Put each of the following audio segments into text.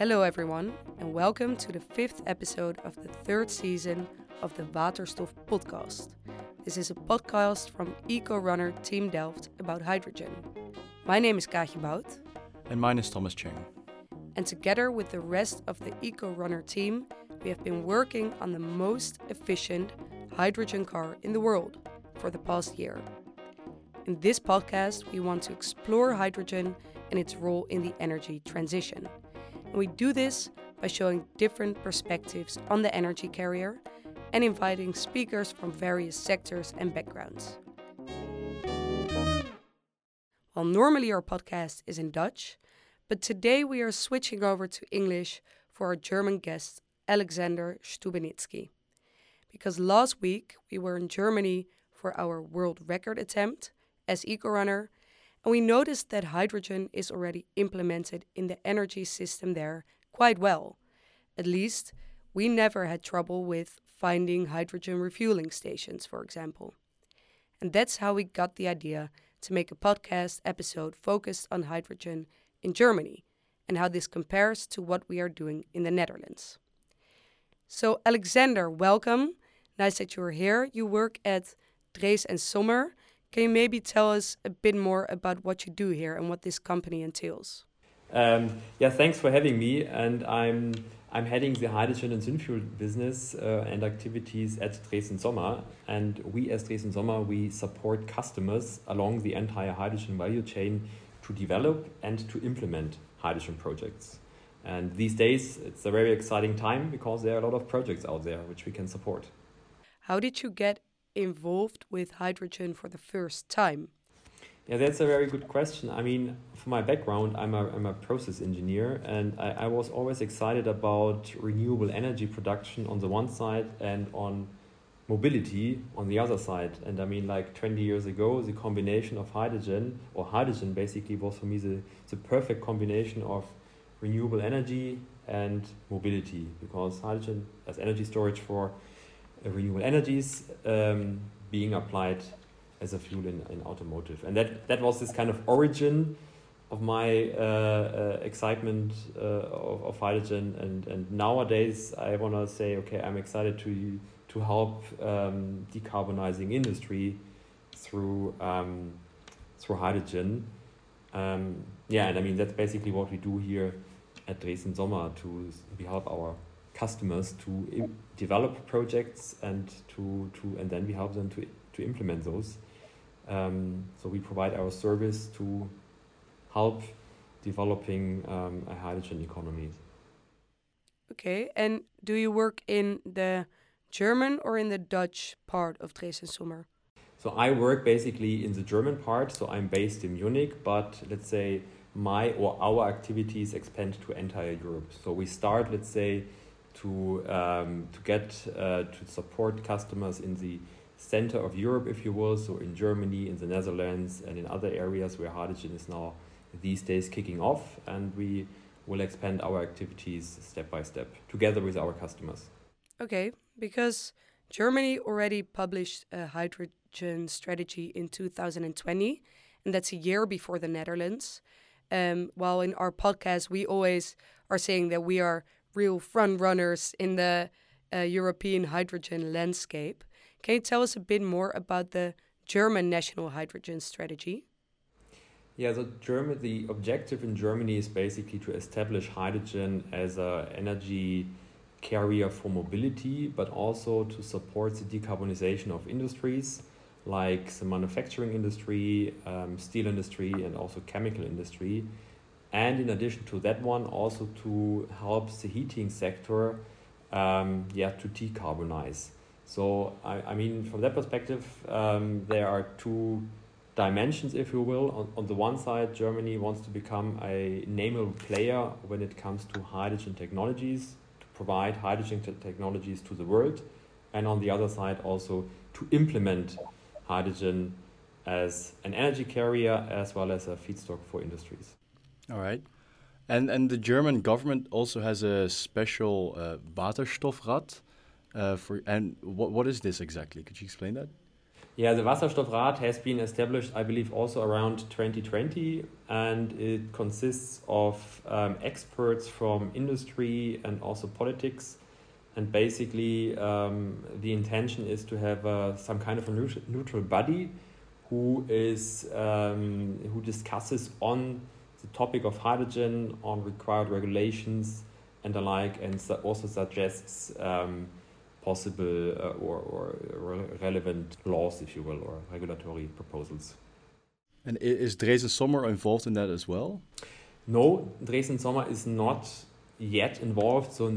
Hello, everyone, and welcome to the fifth episode of the third season of the Waterstof podcast. This is a podcast from Eco Runner Team Delft about hydrogen. My name is Kaatje Bout. And mine is Thomas Cheng. And together with the rest of the Eco Runner team, we have been working on the most efficient hydrogen car in the world for the past year. In this podcast, we want to explore hydrogen and its role in the energy transition. And we do this by showing different perspectives on the energy carrier and inviting speakers from various sectors and backgrounds. Well, normally our podcast is in Dutch, but today we are switching over to English for our German guest, Alexander Stubinitzky. Because last week we were in Germany for our world record attempt as EcoRunner, and we noticed that hydrogen is already implemented in the energy system there quite well. At least, we never had trouble with finding hydrogen refueling stations, for example. And that's how we got the idea to make a podcast episode focused on hydrogen in Germany and how this compares to what we are doing in the Netherlands. So, Alexander, welcome. Nice that you're here. You work at Drees and Sommer. Can you maybe tell us a bit more about what you do here and what this company entails? Um, yeah, thanks for having me. And I'm I'm heading the hydrogen and synfuel business uh, and activities at Drees and Sommer. And we, as Drees and Sommer, we support customers along the entire hydrogen value chain to develop and to implement hydrogen projects. And these days, it's a very exciting time because there are a lot of projects out there which we can support. How did you get involved with hydrogen for the first time? Yeah, that's a very good question. I mean, for my background, I'm a, I'm a process engineer, and I, I was always excited about renewable energy production on the one side and on mobility on the other side. And I mean, like 20 years ago, the combination of hydrogen, or hydrogen basically, was for me the, the perfect combination of renewable energy and mobility, because hydrogen as energy storage for renewable energies um, being applied as a fuel in, in automotive. And that, that was this kind of origin of my uh, uh, excitement uh, of, of hydrogen. And, and nowadays, I want to say, okay, I'm excited to, to help um, decarbonizing industry through, um, through hydrogen. Um, yeah, and I mean, that's basically what we do here at Drees and Sommer to help our customers to develop projects and to, to and then we help them to, to implement those. Um, so we provide our service to help developing um, a hydrogen economy. Okay, and do you work in the German or in the Dutch part of Drees and Sommer? So I work basically in the German part. So I'm based in Munich, but let's say my or our activities expand to entire Europe. So we start, let's say, to um, to get uh, to support customers in the center of Europe, if you will, so in Germany, in the Netherlands, and in other areas where hydrogen is now these days kicking off, and we will expand our activities step by step together with our customers. Okay, because Germany already published a hydrogen strategy in 2020, and that's a year before the Netherlands. Um, while in our podcast, we always are saying that we are real front runners in the uh, European hydrogen landscape. Can you tell us a bit more about the German national hydrogen strategy? Yeah, so German, the objective in Germany is basically to establish hydrogen as an energy carrier for mobility, but also to support the decarbonization of industries like the manufacturing industry, um, steel industry, and also chemical industry. And in addition to that one, also to help the heating sector, um, yeah, to decarbonize. So, I, I mean, from that perspective, um, there are two dimensions, if you will. On, on the one side, Germany wants to become a nameable player when it comes to hydrogen technologies, to provide hydrogen technologies to the world. And on the other side, also to implement hydrogen as an energy carrier as well as a feedstock for industries. All right. And, and the German government also has a special uh, Waterstoffrat uh, for and what what is this exactly? Could you explain that? Yeah, the Wasserstoffrat has been established, I believe, also around 2020, and it consists of um, experts from industry and also politics. And basically, um, the intention is to have uh, some kind of a neutral body who is um, who discusses on the topic of hydrogen, on required regulations and the like, and also suggests um, possible uh, or, or relevant laws, if you will, or regulatory proposals. And is Drees and Sommer involved in that as well? No, Drees and Sommer is not yet involved. So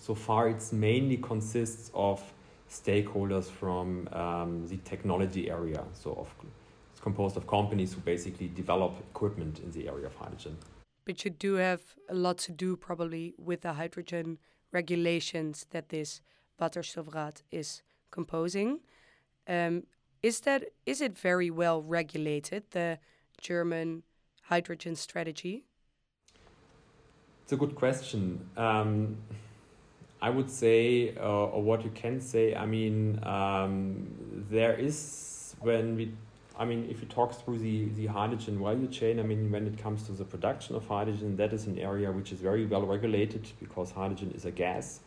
so far, it mainly consists of stakeholders from um, the technology area. So of, it's composed of companies who basically develop equipment in the area of hydrogen. But you do have a lot to do probably with the hydrogen regulations that this Wasserstoffrat is composing. Um, is that is it very well regulated the German hydrogen strategy? It's a good question. Um, I would say, uh, or what you can say, I mean, um, there is when we, I mean, if you talk through the, the hydrogen value chain, I mean, when it comes to the production of hydrogen, that is an area which is very well regulated because hydrogen is a gas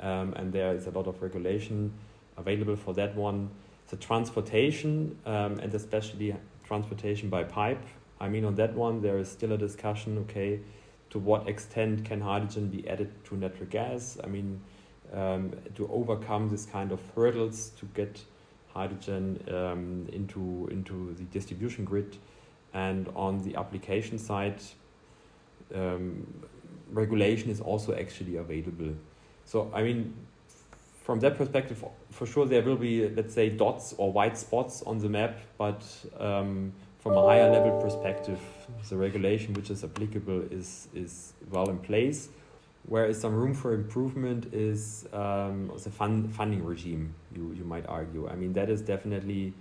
um, and there is a lot of regulation available for that one. The transportation um, and especially transportation by pipe. I mean, on that one, there is still a discussion. Okay, to what extent can hydrogen be added to natural gas? I mean, um, to overcome this kind of hurdles to get hydrogen um, into into the distribution grid, and on the application side, um, regulation is also actually available. So, I mean, from that perspective, for sure there will be, let's say, dots or white spots on the map, but um, from a higher level perspective, the regulation which is applicable is, is well in place. Where is some room for improvement is um, the fund, funding regime, you, you might argue. I mean, that is definitely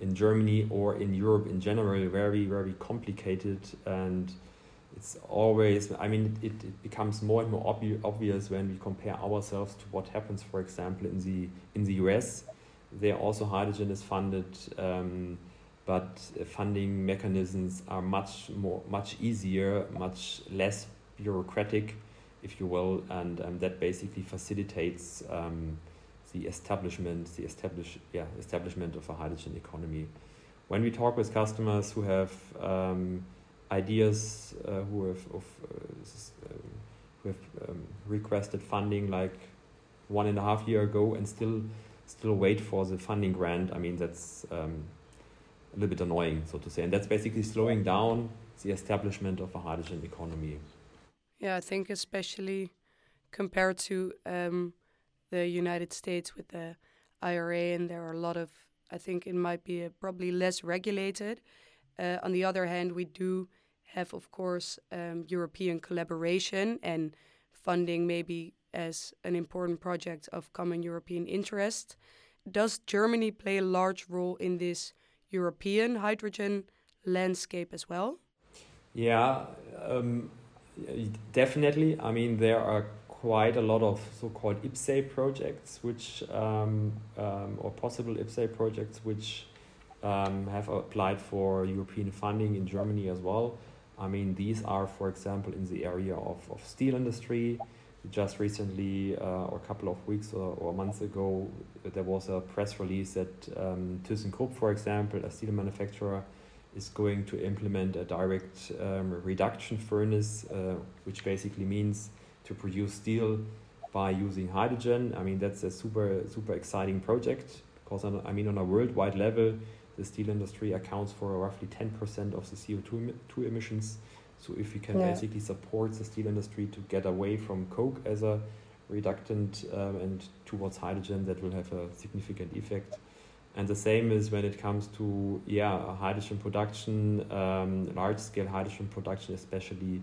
in Germany or in Europe in general very, very complicated and it's always i mean it, it becomes more and more obvi- obvious when we compare ourselves to what happens for example in the in the us there also hydrogen is funded um, but funding mechanisms are much more much easier much less bureaucratic if you will and um, that basically facilitates um, the establishment the establish yeah establishment of a hydrogen economy when we talk with customers who have um, ideas uh, who have of, uh, um, who have um, requested funding like one and a half year ago and still still wait for the funding grant. I mean that's um, a little bit annoying, so to say, and that's basically slowing down the establishment of a hydrogen economy. Yeah, I think especially compared to um, the United States with the IRA, and there are a lot of. I think it might be a, probably less regulated uh, on the other hand, we do have, of course, um, European collaboration and funding maybe as an important project of common European interest. Does Germany play a large role in this European hydrogen landscape as well? Yeah, um, definitely. I mean, there are quite a lot of so-called IPCEI projects, which um, um, or possible IPCEI projects, which um, have applied for European funding in Germany as well. I mean, these are, for example, in the area of, of steel industry. Just recently, uh, or a couple of weeks or, or months ago, there was a press release that um, ThyssenKrupp, for example, a steel manufacturer, is going to implement a direct um, reduction furnace, uh, which basically means to produce steel by using hydrogen. I mean, that's a super, super exciting project because, I mean, on a worldwide level, the steel industry accounts for roughly 10% of the CO2 two emissions. So if we can yeah. basically support the steel industry to get away from coke as a reductant um, and towards hydrogen, that will have a significant effect. And the same is when it comes to yeah hydrogen production, um, large scale hydrogen production, especially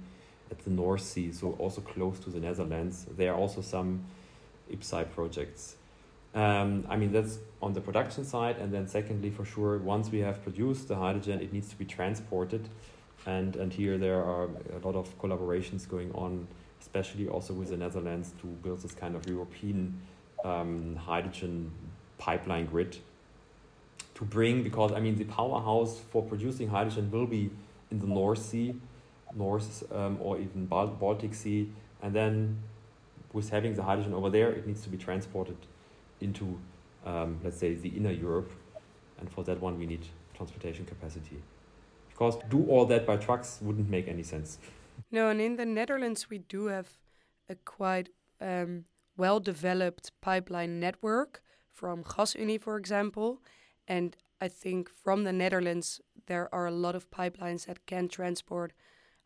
at the North Sea, so also close to the Netherlands. There are also some IPCEI projects. Um, I mean, that's on the production side. And then, secondly, for sure, once we have produced the hydrogen, it needs to be transported. And, and here there are a lot of collaborations going on, especially also with the Netherlands, to build this kind of European um, hydrogen pipeline grid. To bring because I mean the powerhouse for producing hydrogen will be in the North Sea, North um, or even Bal Baltic Sea, and then with having the hydrogen over there, it needs to be transported into um, let's say the inner Europe, and for that one we need transportation capacity. Because do all that by trucks wouldn't make any sense. No, and in the Netherlands we do have a quite um, well developed pipeline network from GasUnie, for example. And I think from the Netherlands, there are a lot of pipelines that can transport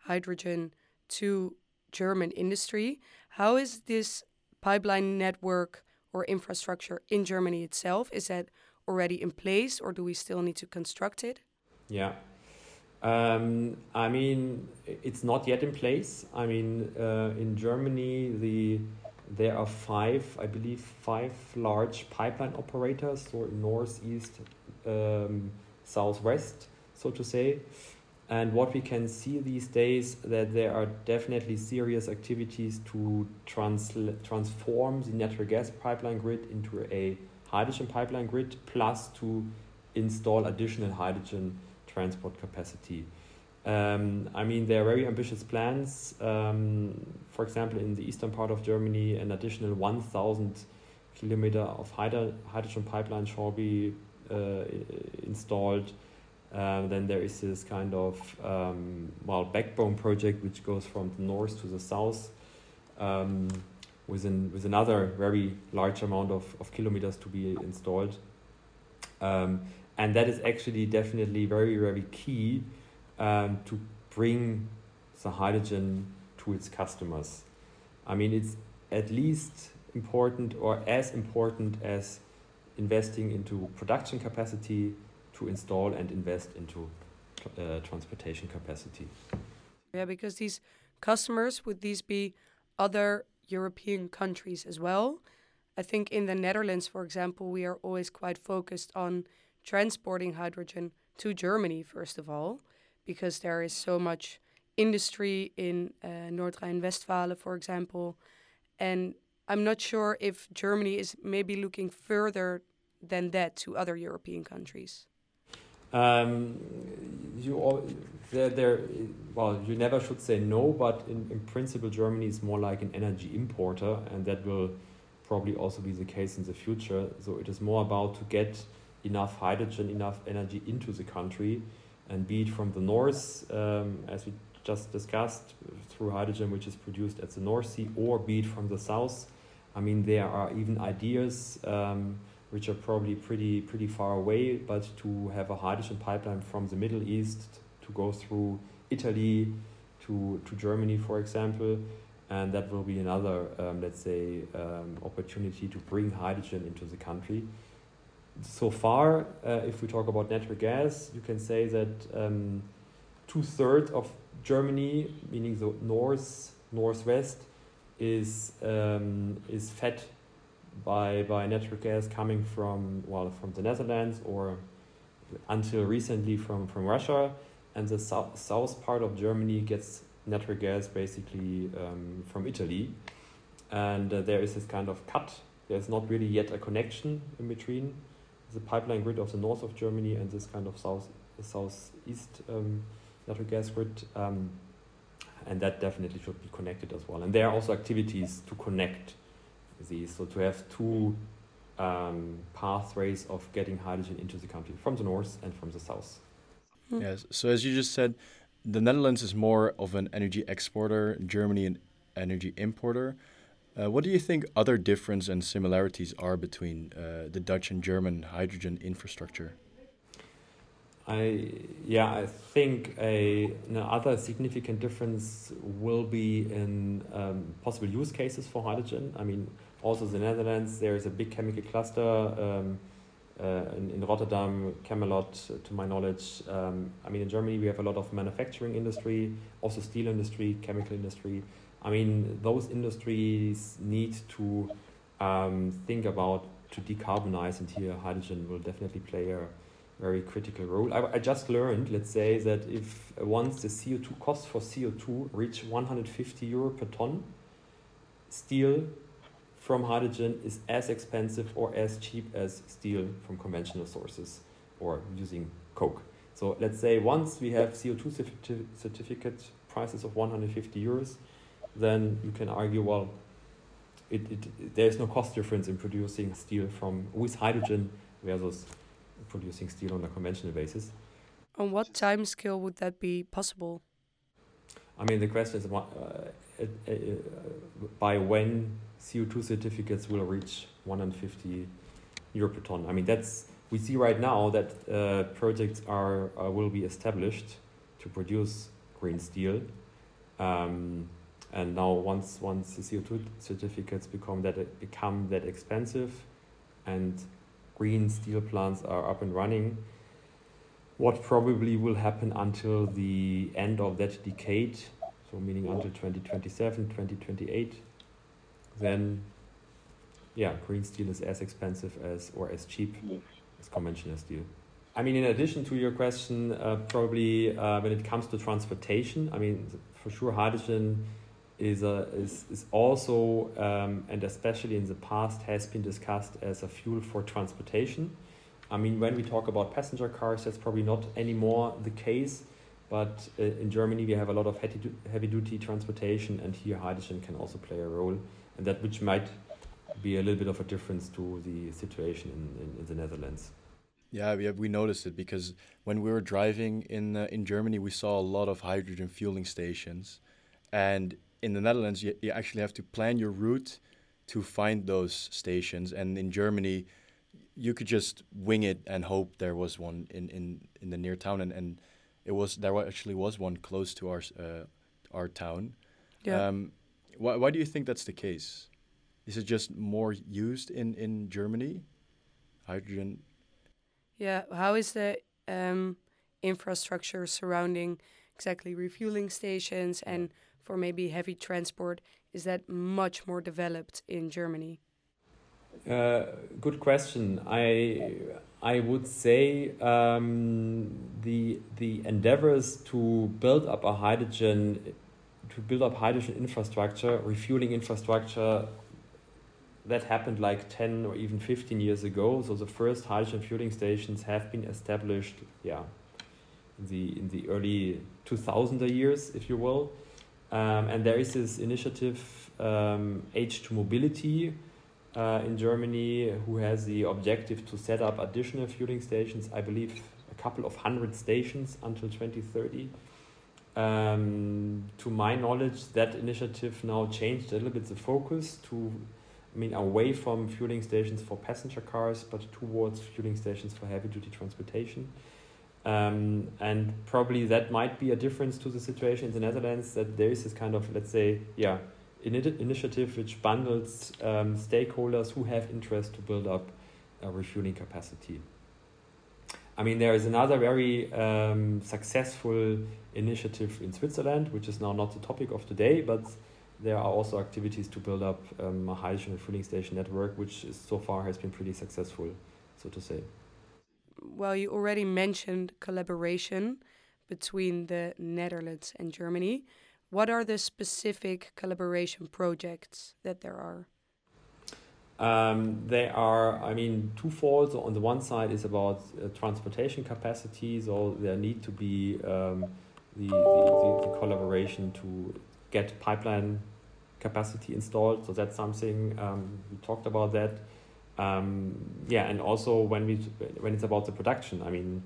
hydrogen to German industry. How is this pipeline network or infrastructure in Germany itself? Is that already in place or do we still need to construct it? Yeah. Um, I mean, it's not yet in place. I mean, uh, in Germany, the there are five, I believe, five large pipeline operators, so north, east, um, southwest, so to say. And what we can see these days that there are definitely serious activities to transl- transform the natural gas pipeline grid into a hydrogen pipeline grid, plus to install additional hydrogen transport capacity. Um, I mean, there are very ambitious plans. Um, for example, in the eastern part of Germany, an additional 1,000 kilometer of hydrogen pipeline shall be uh, installed. Um, then there is this kind of um, well backbone project which goes from the north to the south, um, with an, with another very large amount of, of kilometers to be installed, um, and that is actually definitely very very key um, to bring the hydrogen to its customers. I mean, it's at least important or as important as investing into production capacity to install and invest into uh, transportation capacity. Yeah, because these customers, would these be other European countries as well? I think in the Netherlands, for example, we are always quite focused on transporting hydrogen to Germany, first of all because there is so much industry in uh, North Rhine-Westphalia, for example, and I'm not sure if Germany is maybe looking further than that to other European countries. Um, you all, there, there, well, you never should say no, but in, in principle, Germany is more like an energy importer, and that will probably also be the case in the future. So it is more about to get enough hydrogen, enough energy into the country and be it from the north, um, as we just discussed, through hydrogen which is produced at the North Sea, or be it from the south. I mean, there are even ideas um, which are probably pretty pretty far away, but to have a hydrogen pipeline from the Middle East to go through Italy to to Germany, for example, and that will be another, um, let's say, um, opportunity to bring hydrogen into the country so far, uh, if we talk about natural gas, you can say that um, two thirds of Germany, meaning the north, northwest, is um, is fed by by natural gas coming from well from the Netherlands or until recently from from Russia, and the south south part of Germany gets natural gas basically um, from Italy, and uh, there is this kind of cut. There's not really yet a connection in between the pipeline grid of the north of Germany and this kind of south southeast um, natural gas grid. Um, and that definitely should be connected as well. And there are also activities to connect these, so to have two um, pathways of getting hydrogen into the country from the north and from the south. Hmm. Yes. So as you just said, the Netherlands is more of an energy exporter, Germany an energy importer. Uh, what do you think other difference and similarities are between uh, the Dutch and German hydrogen infrastructure? I yeah, I think a another significant difference will be in um, possible use cases for hydrogen. I mean, also the Netherlands, there is a big chemical cluster um, uh, in, in Rotterdam, Chemelot, to my knowledge. Um, I mean, in Germany we have a lot of manufacturing industry, also steel industry, chemical industry. I mean, those industries need to um, think about to decarbonize, and here hydrogen will definitely play a very critical role. I, I just learned, let's say, that if once the CO2 cost for CO2 reach 150 euro per ton, steel from hydrogen is as expensive or as cheap as steel from conventional sources. or using coke. So let's say once we have CO2 certificate prices of 150 euros, then you can argue, well, it, it, there's no cost difference in producing steel from with hydrogen versus producing steel on a conventional basis. On what time scale would that be possible? I mean, the question is uh, uh, uh, by when CO2 certificates will reach 150 euro per ton. I mean, that's we see right now that uh, projects are uh, will be established to produce green steel. Um, and now once once the CO2 certificates become that become that expensive and green steel plants are up and running what probably will happen until the end of that decade so meaning until 2027 2028 then yeah green steel is as expensive as or as cheap as conventional steel. I mean, in addition to your question, uh, probably uh, when it comes to transportation, I mean, for sure, hydrogen is, a, is, is also, um, and especially in the past, has been discussed as a fuel for transportation. I mean, when we talk about passenger cars, that's probably not anymore the case. But uh, in Germany, we have a lot of heavy, heavy duty transportation, and here hydrogen can also play a role, and that which might be a little bit of a difference to the situation in, in, in the Netherlands. Yeah, we, have, we noticed it because when we were driving in uh, in Germany, we saw a lot of hydrogen fueling stations, and in the Netherlands, you, you actually have to plan your route to find those stations. And in Germany, you could just wing it and hope there was one in, in, in the near town. And, and it was there actually was one close to our uh, our town. Yeah. Um, why, why do you think that's the case? Is it just more used in, in Germany? Hydrogen? Yeah. How is the um, infrastructure surrounding exactly refueling stations and for maybe heavy transport? Is that much more developed in Germany? Uh, good question. I I would say um, the the endeavors to build up a hydrogen to build up hydrogen infrastructure, refueling infrastructure, that happened like ten or even fifteen years ago. So the first hydrogen fueling stations have been established, yeah, in the in the early two thousand years, if you will. Um, and there is this initiative, um, H2 Mobility, uh, in Germany, who has the objective to set up additional fueling stations, I believe a couple of hundred stations until 2030. Um, to my knowledge, that initiative now changed a little bit the focus to, I mean, away from fueling stations for passenger cars, but towards fueling stations for heavy duty transportation. Um, and probably that might be a difference to the situation in the Netherlands that there is this kind of, let's say, yeah, initiative which bundles um, stakeholders who have interest to build up refueling capacity. I mean, there is another very um, successful initiative in Switzerland, which is now not the topic of today, but there are also activities to build up um, a hydrogen refueling station network, which is, so far has been pretty successful, so to say well, you already mentioned collaboration between the Netherlands and Germany. What are the specific collaboration projects that there are? Um, they are, I mean, twofold. So on the one side is about uh, transportation capacity, so there need to be um, the, the, the, the, collaboration to get pipeline capacity installed. So that's something um, we talked about that um, yeah, and also when we when it's about the production, I mean,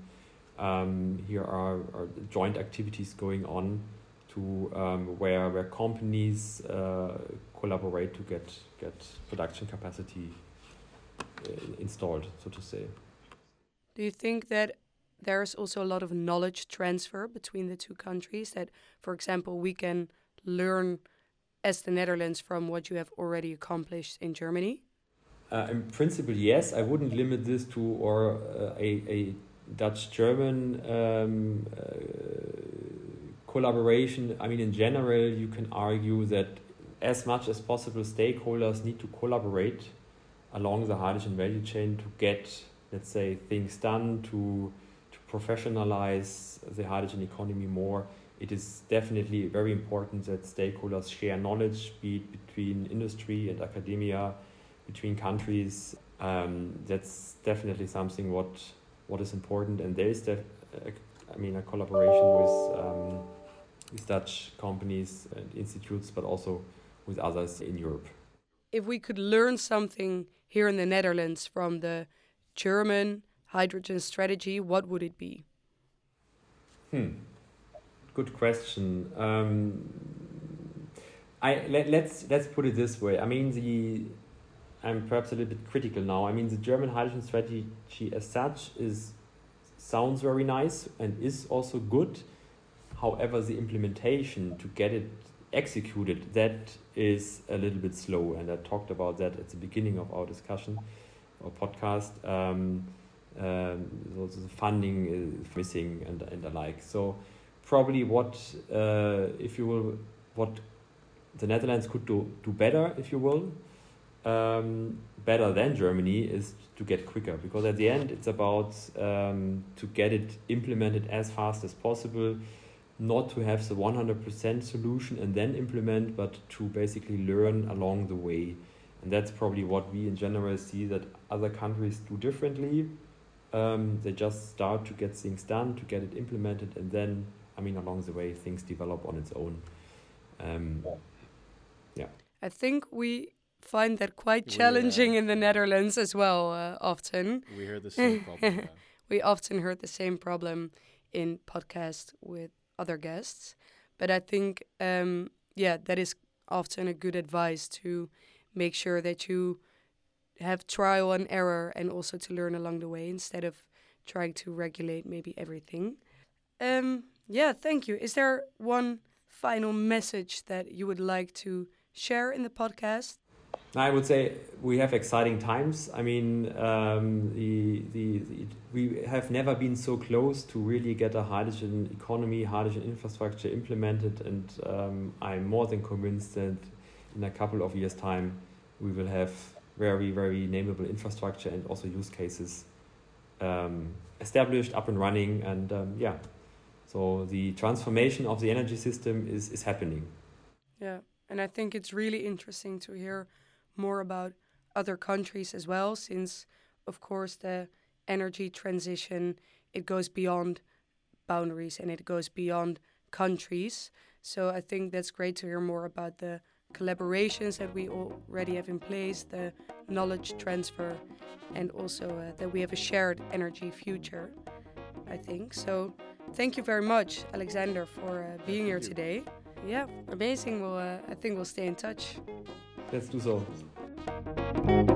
um, here are, are joint activities going on to um, where where companies uh, collaborate to get get production capacity uh, installed, so to say. Do you think that there's also a lot of knowledge transfer between the two countries? That, for example, we can learn as the Netherlands from what you have already accomplished in Germany? Uh, in principle, yes. I wouldn't limit this to or uh, a, a Dutch German um, uh, collaboration. I mean, in general, you can argue that as much as possible, stakeholders need to collaborate along the hydrogen value chain to get, let's say, things done to to professionalize the hydrogen economy more. It is definitely very important that stakeholders share knowledge, be it between industry and academia between countries. Um, that's definitely something what what is important. And there is the, uh, I mean, a collaboration with, um, with Dutch companies and institutes, but also with others in Europe. If we could learn something here in the Netherlands from the German hydrogen strategy, what would it be? Hmm. Good question. Um, I let, let's let's put it this way. I mean, the I'm perhaps a little bit critical now. I mean, the German hydrogen strategy as such is sounds very nice and is also good. However, the implementation to get it executed that is a little bit slow, and I talked about that at the beginning of our discussion or podcast. Um, um, so the funding is missing and and the like. So probably what uh, if you will what the Netherlands could do do better if you will um, better than Germany is to get quicker. Because at the end it's about um, to get it implemented as fast as possible not to have the 100% solution and then implement but to basically learn along the way. And that's probably what we in general see that other countries do differently. Um, they just start to get things done to get it implemented and then i mean along the way things develop on its own. Um, yeah. I think we find that quite challenging in the Netherlands as well. Uh, often we hear the same problem. Yeah. we often heard the same problem in podcasts with other guests, but I think um, yeah, that is often a good advice to make sure that you have trial and error and also to learn along the way instead of trying to regulate maybe everything. Um, yeah, thank you. Is there one final message that you would like to share in the podcast? I would say we have exciting times. I mean, um, the, the, the, we have never been so close to really get a hydrogen economy, hydrogen infrastructure implemented, and um, I'm more than convinced that in a couple of years' time we will have very, very nameable infrastructure and also use cases um, established, up and running, and um, yeah. So the transformation of the energy system is, is happening. Yeah, and I think it's really interesting to hear more about other countries as well, since, of course, the energy transition it goes beyond boundaries and it goes beyond countries. So I think that's great to hear more about the collaborations that we already have in place, the knowledge transfer, and also uh, that we have a shared energy future. I think so. Thank you very much, Alexander, for uh, being here today. Yeah, amazing. Well, uh, I think we'll stay in touch. Let's do so.